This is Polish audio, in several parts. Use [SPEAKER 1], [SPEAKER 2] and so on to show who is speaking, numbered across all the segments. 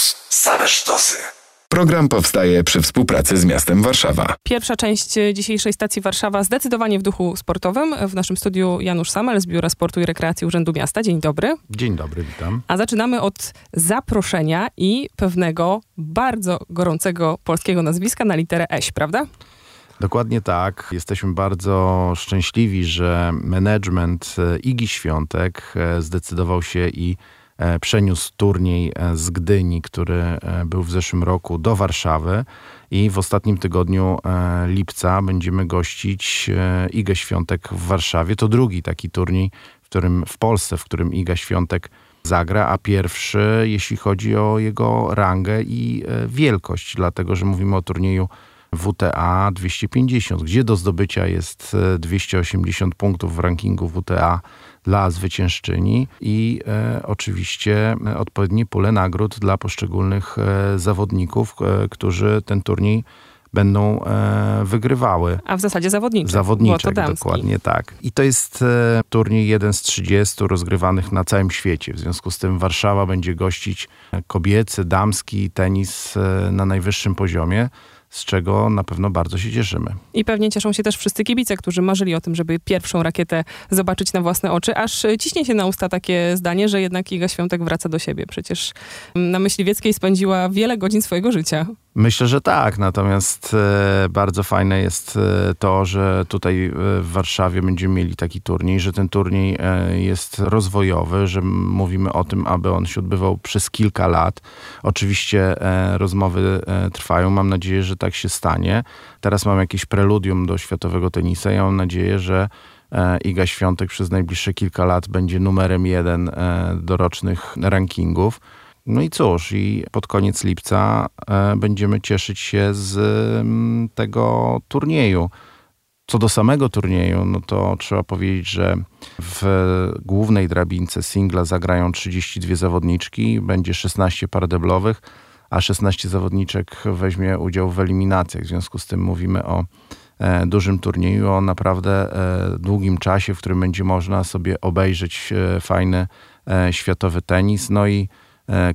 [SPEAKER 1] Plus. Same sztosy.
[SPEAKER 2] Program powstaje przy współpracy z miastem Warszawa.
[SPEAKER 3] Pierwsza część dzisiejszej stacji Warszawa zdecydowanie w duchu sportowym. W naszym studiu Janusz Samel z Biura Sportu i Rekreacji Urzędu Miasta. Dzień dobry.
[SPEAKER 4] Dzień dobry, witam.
[SPEAKER 3] A zaczynamy od zaproszenia i pewnego bardzo gorącego polskiego nazwiska na literę Eś, prawda?
[SPEAKER 4] Dokładnie tak. Jesteśmy bardzo szczęśliwi, że management e, Igi Świątek e, zdecydował się i przeniósł turniej z Gdyni, który był w zeszłym roku, do Warszawy. I w ostatnim tygodniu lipca będziemy gościć Igę Świątek w Warszawie. To drugi taki turniej, w którym w Polsce, w którym Iga Świątek zagra, a pierwszy, jeśli chodzi o jego rangę i wielkość, dlatego że mówimy o turnieju WTA 250, gdzie do zdobycia jest 280 e, punktów w rankingu WTA dla zwyciężczyni i e, oczywiście e, odpowiednie pule nagród dla poszczególnych e, zawodników, e, którzy ten turniej będą e, wygrywały.
[SPEAKER 3] A w zasadzie zawodniczek.
[SPEAKER 4] Zawodniczek, dokładnie tak. I to jest turniej jeden z 30 rozgrywanych na całym świecie. W związku z tym Warszawa będzie gościć kobiecy, damski tenis na najwyższym poziomie z czego na pewno bardzo się cieszymy.
[SPEAKER 3] I pewnie cieszą się też wszyscy kibice, którzy marzyli o tym, żeby pierwszą rakietę zobaczyć na własne oczy, aż ciśnie się na usta takie zdanie, że jednak Iga Świątek wraca do siebie. Przecież na Myśliwieckiej spędziła wiele godzin swojego życia.
[SPEAKER 4] Myślę, że tak, natomiast e, bardzo fajne jest e, to, że tutaj e, w Warszawie będziemy mieli taki turniej, że ten turniej jest rozwojowy, że mówimy o tym, aby on się odbywał przez kilka lat. Oczywiście rozmowy trwają, mam nadzieję, że tak się stanie. Teraz mam jakieś preludium do światowego tenisa. Ja mam nadzieję, że Iga Świątek przez najbliższe kilka lat będzie numerem jeden dorocznych rankingów. No i cóż, i pod koniec lipca e, będziemy cieszyć się z m, tego turnieju. Co do samego turnieju, no to trzeba powiedzieć, że w głównej drabince singla zagrają 32 zawodniczki, będzie 16 par deblowych, a 16 zawodniczek weźmie udział w eliminacjach. W związku z tym mówimy o e, dużym turnieju, o naprawdę e, długim czasie, w którym będzie można sobie obejrzeć fajny światowy tenis. No i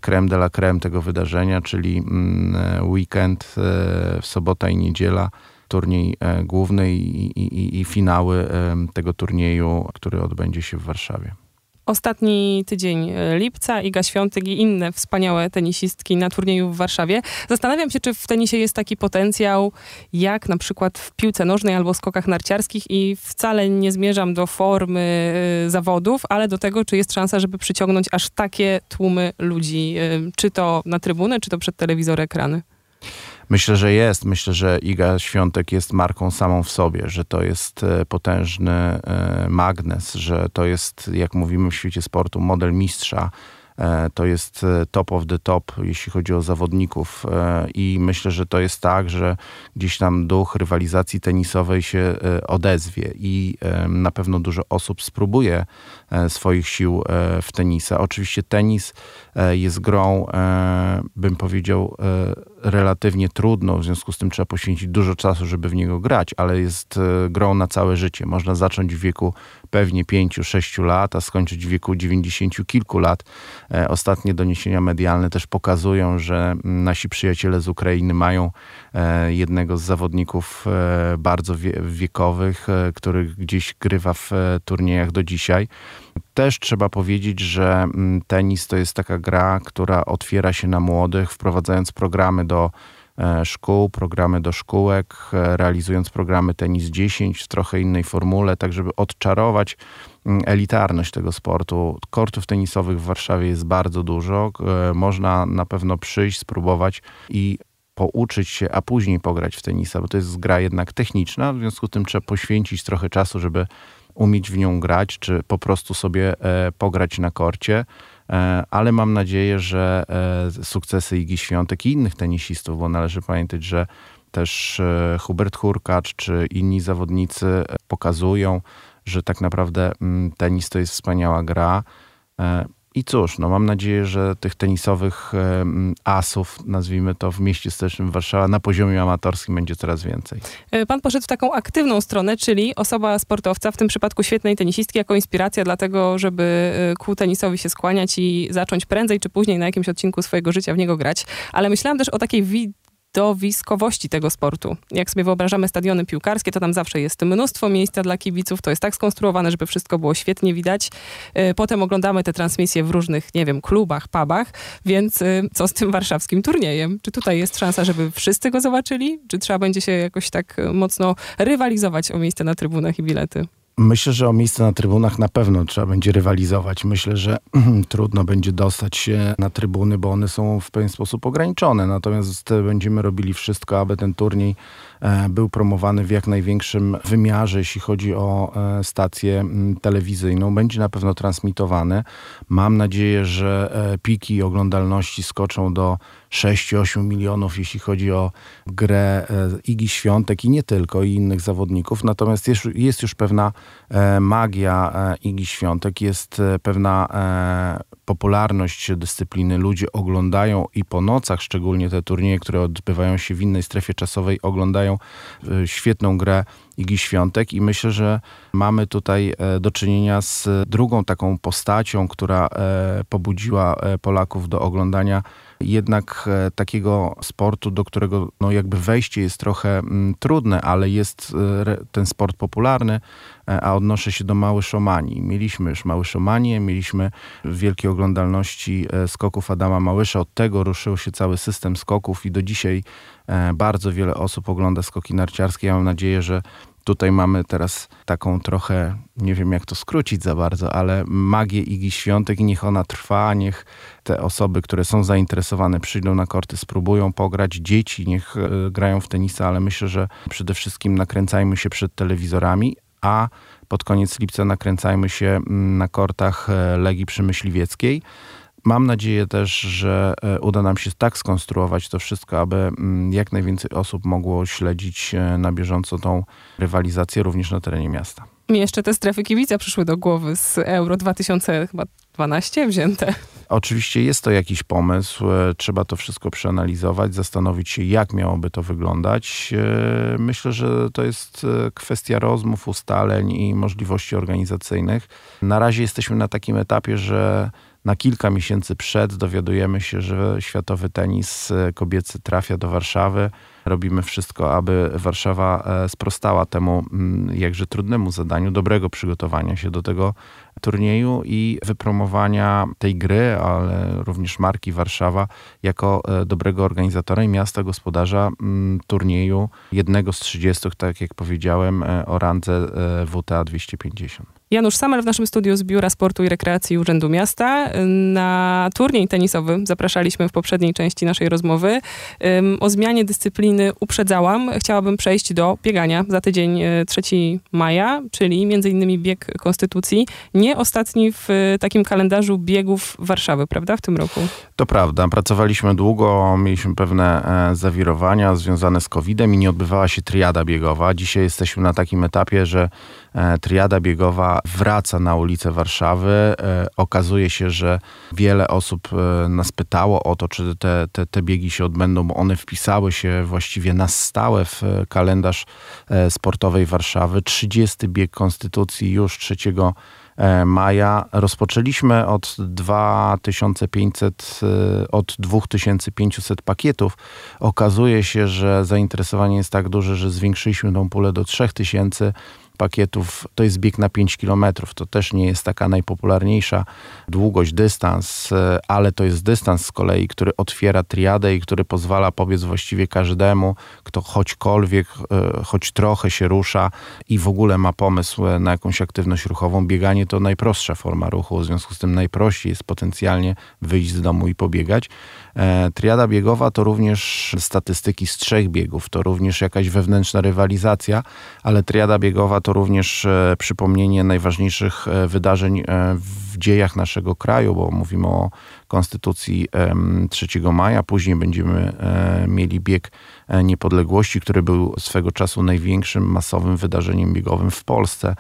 [SPEAKER 4] creme de la creme tego wydarzenia, czyli mm, e, weekend, e, sobota i niedziela, turniej główny i, i, i finały tego turnieju, który odbędzie się w Warszawie.
[SPEAKER 3] Ostatni tydzień e, lipca, Iga Świątek i inne wspaniałe tenisistki na turnieju w Warszawie. Zastanawiam się, czy w tenisie jest taki potencjał, jak na przykład w piłce nożnej albo skokach narciarskich i wcale nie zmierzam do formy y, zawodów, ale do tego, czy jest szansa, żeby przyciągnąć aż takie tłumy ludzi, y, czy to na trybunę, czy to przed telewizor ekrany.
[SPEAKER 4] Myślę, że jest. Myślę, że Iga Świątek jest marką samą w sobie, że to jest e, potężny e, magnes, że to jest, jak mówimy w świecie sportu, model mistrza. E, to jest top of the top, jeśli chodzi o zawodników. I myślę, że to jest tak, że gdzieś tam duch rywalizacji tenisowej się odezwie i na pewno dużo osób spróbuje swoich sił w tenisa. Oczywiście tenis jest grą, bym powiedział, relatywnie trudno, w związku z tym trzeba poświęcić dużo czasu, żeby w niego grać, ale jest e, grą na całe życie. Można zacząć w wieku pewnie 5-6 lat, a skończyć w wieku 90 kilku lat. E, ostatnie doniesienia medialne też pokazują, że nasi przyjaciele z Ukrainy mają e, jednego z zawodników bardzo wiekowych, który gdzieś grywa w turniejach do dzisiaj. Też trzeba powiedzieć, że tenis to jest taka gra, która otwiera się na młodych, wprowadzając programy do e, szkół, programy do szkółek, e, realizując programy Tenis 10 w trochę innej formule, tak żeby odczarować elitarność tego sportu. Kortów tenisowych w Warszawie jest bardzo dużo. E, można na pewno przyjść, spróbować i pouczyć się, a później pograć w tenisa, bo to jest gra jednak techniczna, w związku z tym trzeba poświęcić trochę czasu, żeby umieć w nią grać, czy po prostu sobie e, pograć na korcie. E, ale mam nadzieję, że e, sukcesy Igi Świątek i innych tenisistów, bo należy pamiętać, że też Hubert Hurkacz czy inni zawodnicy pokazują, że tak naprawdę mm, tenis to jest wspaniała gra. I cóż, no mam nadzieję, że tych tenisowych asów, nazwijmy to w mieście stołecznym Warszawa, na poziomie amatorskim będzie coraz więcej.
[SPEAKER 3] E, pan poszedł w taką aktywną stronę, czyli osoba sportowca, w tym przypadku świetnej tenisistki, jako inspiracja dla tego, żeby e, ku tenisowi się skłaniać i zacząć prędzej czy później na jakimś odcinku swojego życia w niego grać. Ale myślałam też o takiej widowiskowości tego sportu. Jak sobie wyobrażamy stadiony piłkarskie, to tam zawsze jest mnóstwo miejsca dla kibiców, to jest tak skonstruowane, żeby wszystko było świetnie widać. E, potem oglądamy te transmisje w różnych, nie wiem, klubach, pubach, więc e, co z tym warszawskim turniejem? Czy tutaj jest szansa, żeby wszyscy go zobaczyli? Czy trzeba będzie się jakoś tak mocno rywalizować o miejsce na trybunach i bilety?
[SPEAKER 4] Myślę, że o miejsce na trybunach na pewno trzeba będzie rywalizować. Myślę, że trudno będzie dostać się na trybuny, bo one są w pewien sposób ograniczone. Natomiast będziemy robili wszystko, aby ten turniej E, był promowany w jak największym wymiarze, jeśli chodzi o e, stację telewizyjną. Będzie na pewno transmitowany. Mam nadzieję, że e, piki oglądalności skoczą do 6-8 milionów, jeśli chodzi o grę Igi Świątek i nie tylko, i innych zawodników. Natomiast jest, jest już pewna magia Igi Świątek, jest pewna popularność dyscypliny. Ludzie oglądają i po nocach, szczególnie te turnieje, które odbywają się w innej strefie czasowej, oglądają e, świetną grę Igi Świątek i myślę, że mamy tutaj e, do czynienia z drugą taką postacią, która e, pobudziła Polaków do oglądania jednak takiego sportu, do którego no jakby wejście jest trochę mm, trudne, ale jest ten sport popularny, a odnoszę się do Małyszomanii. Mieliśmy już Małyszomanię, mieliśmy wielkie oglądalności skoków Adama Małysza. Od tego ruszył się cały system skoków i do dzisiaj E, bardzo wiele osób ogląda skoki narciarskie. Ja mam nadzieję, że tutaj mamy teraz taką trochę, nie wiem jak to skrócić za bardzo, ale magię Igi Świątek i niech ona trwa, niech te osoby, które są zainteresowane przyjdą na korty, spróbują pograć, dzieci niech e, grają w tenisa, ale myślę, że przede wszystkim nakręcajmy się przed telewizorami, a pod koniec lipca nakręcajmy się mm, na kortach e, Legii Przemyśliwieckiej. Mam nadzieję też, że e, uda nam się tak skonstruować to wszystko, aby mm, jak najwięcej osób mogło śledzić e, na bieżąco tą rywalizację również na terenie miasta.
[SPEAKER 3] Mi jeszcze te strefy kibica przyszły do głowy z Euro 2012 wzięte.
[SPEAKER 4] Oczywiście jest to jakiś pomysł, e, trzeba to wszystko przeanalizować, zastanowić się, jak miałoby to wyglądać. Myślę, że to jest kwestia rozmów, ustaleń i możliwości organizacyjnych. Na razie jesteśmy na takim etapie, że na kilka miesięcy przed dowiadujemy się, że światowy tenis e, kobiecy trafia do Warszawy. Robimy wszystko, aby Warszawa e, sprostała temu mm, jakże trudnemu zadaniu dobrego przygotowania się do tego turnieju i wypromowania tej gry, ale również marki Warszawa jako e, dobrego organizatora i miasta gospodarza mm, turnieju, jednego z 30, tak jak powiedziałem, o randze WTA 250.
[SPEAKER 3] Janusz Samer w naszym studiu z Biura Sportu i Rekreacji Urzędu Miasta. Na turniej tenisowy zapraszaliśmy w poprzedniej części naszej rozmowy. O zmianie dyscypliny uprzedzałam. Chciałabym przejść do biegania za tydzień 3 e, maja, czyli innymi bieg Konstytucji. Nie ostatni w e, takim kalendarzu biegów Warszawy, prawda, w tym roku?
[SPEAKER 4] To prawda. Pracowaliśmy długo, mieliśmy pewne e, zawirowania związane z COVID-em i nie odbywała się triada biegowa. Dzisiaj jesteśmy na takim etapie, że triada biegowa wraca na ulicę Warszawy. E, okazuje się, że wiele osób e, nas pytało o to, czy te, te, te biegi się odbędą, bo one wpisały się właściwie na stałe w kalendarz sportowej Warszawy. 30 bieg Konstytucji już 3 maja. Rozpoczęliśmy od 2500, od 2500 pakietów. Okazuje się, że zainteresowanie jest tak duże, że zwiększyliśmy tą pulę do 3000 pakietów to jest bieg na 5 km. To też nie jest taka najpopularniejsza długość, dystans, e, ale to jest dystans z kolei, który otwiera triadę i który pozwala pobiec właściwie każdemu, kto choćkolwiek, e, choć trochę się rusza i w ogóle ma pomysł e, na jakąś aktywność ruchową. Bieganie to najprostsza forma ruchu, w związku z tym najprościej jest potencjalnie wyjść z domu i pobiegać. Triada biegowa to również statystyki z trzech biegów, to również jakaś wewnętrzna rywalizacja, ale triada biegowa to również przypomnienie najważniejszych wydarzeń w dziejach naszego kraju, bo mówimy o Konstytucji 3 maja, później będziemy mieli bieg niepodległości, który był swego czasu największym masowym wydarzeniem biegowym w Polsce.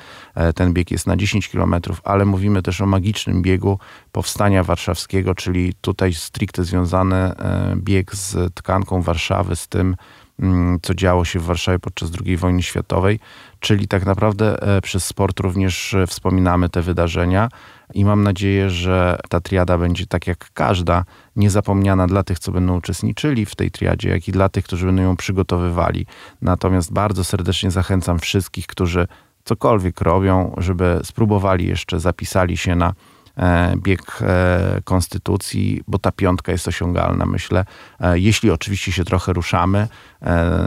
[SPEAKER 4] Ten bieg jest na 10 km, ale mówimy też o magicznym biegu powstania warszawskiego, czyli tutaj stricte związany bieg z tkanką Warszawy, z tym, co działo się w Warszawie podczas II wojny światowej, czyli tak naprawdę e, przez sport również e, wspominamy te wydarzenia i mam nadzieję, że ta triada będzie tak jak każda, niezapomniana dla tych, co będą uczestniczyli w tej triadzie, jak i dla tych, którzy będą ją przygotowywali. Natomiast bardzo serdecznie zachęcam wszystkich, którzy cokolwiek robią, żeby spróbowali jeszcze, zapisali się na bieg e, konstytucji, bo ta piątka jest osiągalna, myślę. E, jeśli oczywiście się trochę ruszamy,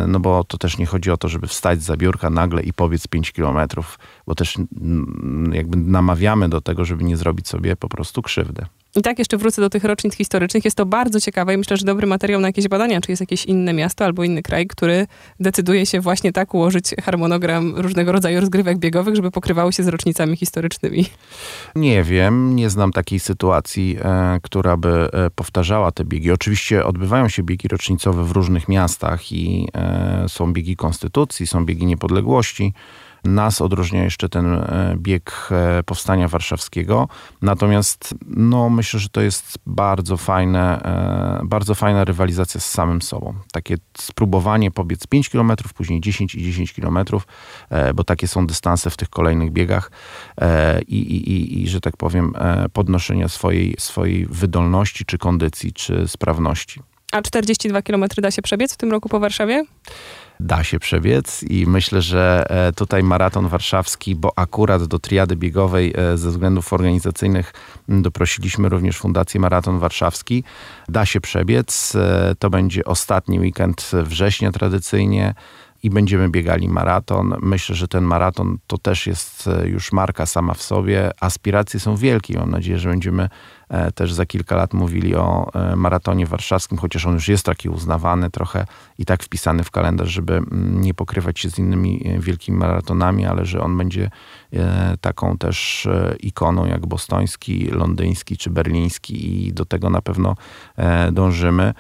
[SPEAKER 4] no bo to też nie chodzi o to, żeby wstać za biurka nagle i powiedz 5 kilometrów, bo też jakby namawiamy do tego, żeby nie zrobić sobie po prostu krzywdy.
[SPEAKER 3] I tak jeszcze wrócę do tych rocznic historycznych. Jest to bardzo ciekawe i myślę, że dobry materiał na jakieś badania, czy jest jakieś inne miasto albo inny kraj, który decyduje się właśnie tak ułożyć harmonogram różnego rodzaju rozgrywek biegowych, żeby pokrywały się z rocznicami historycznymi.
[SPEAKER 4] Nie wiem, nie znam takiej sytuacji, e, która by e, powtarzała te biegi. Oczywiście odbywają się biegi rocznicowe w różnych miastach i e, są biegi konstytucji, są biegi niepodległości. Nas odróżnia jeszcze ten e, bieg e, powstania warszawskiego. Natomiast no, myślę, że to jest bardzo fajne, e, bardzo fajna rywalizacja z samym sobą. Takie spróbowanie pobiec 5 km, później 10 i 10 km, bo takie są dystanse w tych kolejnych biegach i, i, i, i że tak powiem, podnoszenia swojej, swojej wydolności, czy kondycji, czy sprawności.
[SPEAKER 3] A 42 km da się przebiec w tym roku po Warszawie?
[SPEAKER 4] Da się przebiec i myślę, że e, tutaj maraton warszawski, bo akurat do triady biegowej e, ze względów organizacyjnych doprosiliśmy również Fundację Maraton Warszawski. Da się przebiec. E, to będzie ostatni weekend września tradycyjnie i będziemy biegali maraton. Myślę, że ten maraton to też jest już marka sama w sobie. Aspiracje są wielkie. Mam nadzieję, że będziemy E, też za kilka lat mówili o e, maratonie warszawskim, chociaż on już jest taki uznawany trochę i tak wpisany w kalendarz, żeby mm, nie pokrywać się z innymi e, wielkimi maratonami, ale że on będzie taką też ikoną jak bostoński, londyński czy berliński i do tego na pewno dążymy.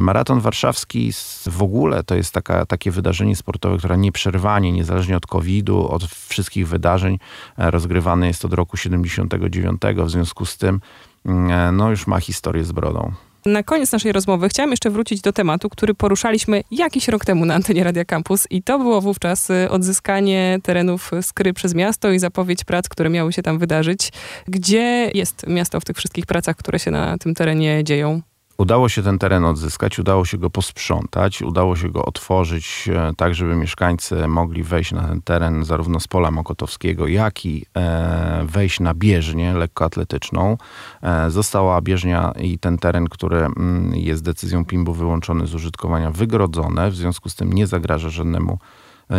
[SPEAKER 4] Maraton warszawski w ogóle to jest taka, takie wydarzenie sportowe, które nieprzerwanie, niezależnie od COVID-u, od wszystkich wydarzeń, rozgrywane jest od roku 79. W związku z tym Mm, no już ma historię z brodą.
[SPEAKER 3] Na koniec naszej rozmowy chciałam jeszcze wrócić do tematu, który poruszaliśmy jakiś rok temu na antenie Radia Campus i to było wówczas y, odzyskanie terenów Skry przez miasto i zapowiedź prac, które miały się tam wydarzyć. Gdzie jest miasto w tych wszystkich pracach, które się na tym terenie dzieją?
[SPEAKER 4] Udało się ten teren odzyskać, udało się go posprzątać, udało się go otworzyć e, tak, żeby mieszkańcy mogli wejść na ten teren zarówno z pola Mokotowskiego, jak i e, wejść na bieżnię lekkoatletyczną. E, została bieżnia i ten teren, który mm, jest decyzją PIMB-u wyłączony z użytkowania, wygrodzone, w związku z tym nie zagraża żadnemu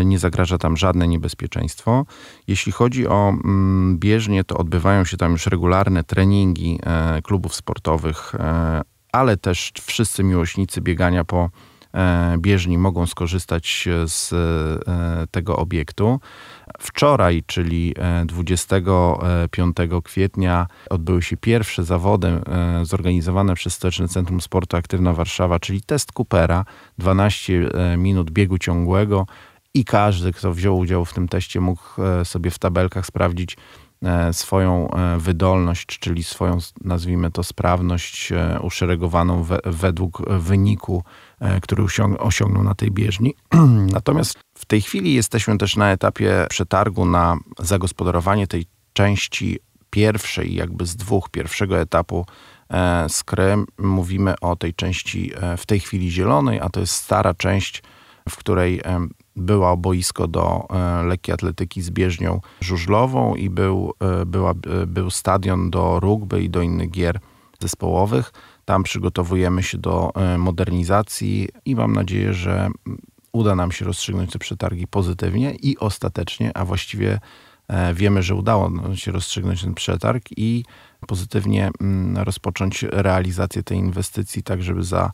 [SPEAKER 4] nie zagraża tam żadne niebezpieczeństwo. Jeśli chodzi o mm, bieżnię, to odbywają się tam już regularne treningi klubów sportowych ale też wszyscy miłośnicy biegania po e, bieżni mogą skorzystać z e, tego obiektu. Wczoraj, czyli 25 e, kwietnia, odbyły się pierwsze zawody zorganizowane przez Stołeczne Centrum Sportu Aktywna Warszawa, czyli test Coopera, 12 minut biegu ciągłego i każdy, kto wziął udział w tym teście, mógł sobie w tabelkach sprawdzić, E, swoją e, wydolność, czyli swoją, nazwijmy to, sprawność e, uszeregowaną we, według wyniku, który osiągnął na tej bieżni. Natomiast w tej chwili jesteśmy też na etapie przetargu na zagospodarowanie tej części pierwszej, jakby z dwóch, pierwszego etapu skry. Mówimy o tej części w tej chwili zielonej, a to jest stara część, w której była boisko do e, lekkiej atletyki z bieżnią żużlową i był, e, była, e, był stadion do rugby i do innych gier zespołowych. Tam przygotowujemy się do modernizacji i mam nadzieję, że uda nam się rozstrzygnąć te przetargi pozytywnie i ostatecznie, a właściwie wiemy, że udało się rozstrzygnąć ten przetarg i pozytywnie rozpocząć realizację tej inwestycji, tak żeby za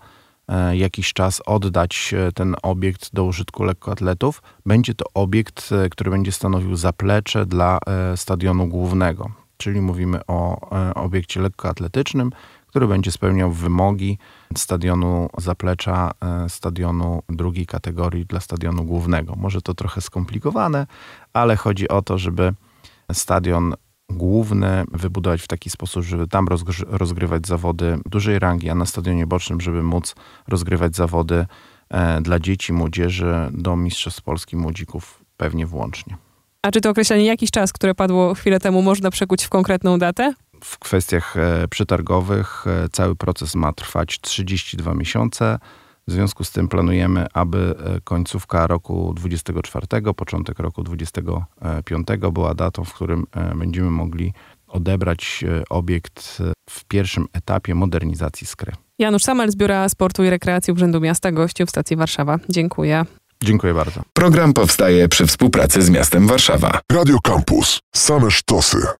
[SPEAKER 4] jakiś czas oddać e, ten obiekt do użytku lekkoatletów. Będzie to obiekt, e, który będzie stanowił zaplecze dla stadionu głównego, czyli mówimy o obiekcie lekkoatletycznym, który będzie spełniał wymogi stadionu zaplecza, stadionu drugiej kategorii dla stadionu głównego. Może to trochę skomplikowane, ale chodzi o to, żeby stadion główny wybudować w taki sposób, żeby tam rozgrywać zawody dużej rangi, a na stadionie bocznym, żeby móc rozgrywać zawody e, dla dzieci, młodzieży do Mistrzostw Polski młodzików pewnie włącznie.
[SPEAKER 3] A czy to określenie jakiś czas, które padło chwilę temu, można przekuć w konkretną datę?
[SPEAKER 4] W kwestiach e, przetargowych e, cały proces ma trwać 32 miesiące. W związku z tym planujemy, aby e, końcówka roku 24, początek roku 25 była datą, w którym e, będziemy mogli odebrać e, obiekt w pierwszym etapie modernizacji skry.
[SPEAKER 3] Janusz Samel z Biura Sportu i Rekreacji Urzędu Miasta gościu w stacji Warszawa. Dziękuję.
[SPEAKER 4] Dziękuję bardzo.
[SPEAKER 2] Program powstaje przy współpracy z miastem Warszawa.
[SPEAKER 1] Radio Campus. Same sztosy.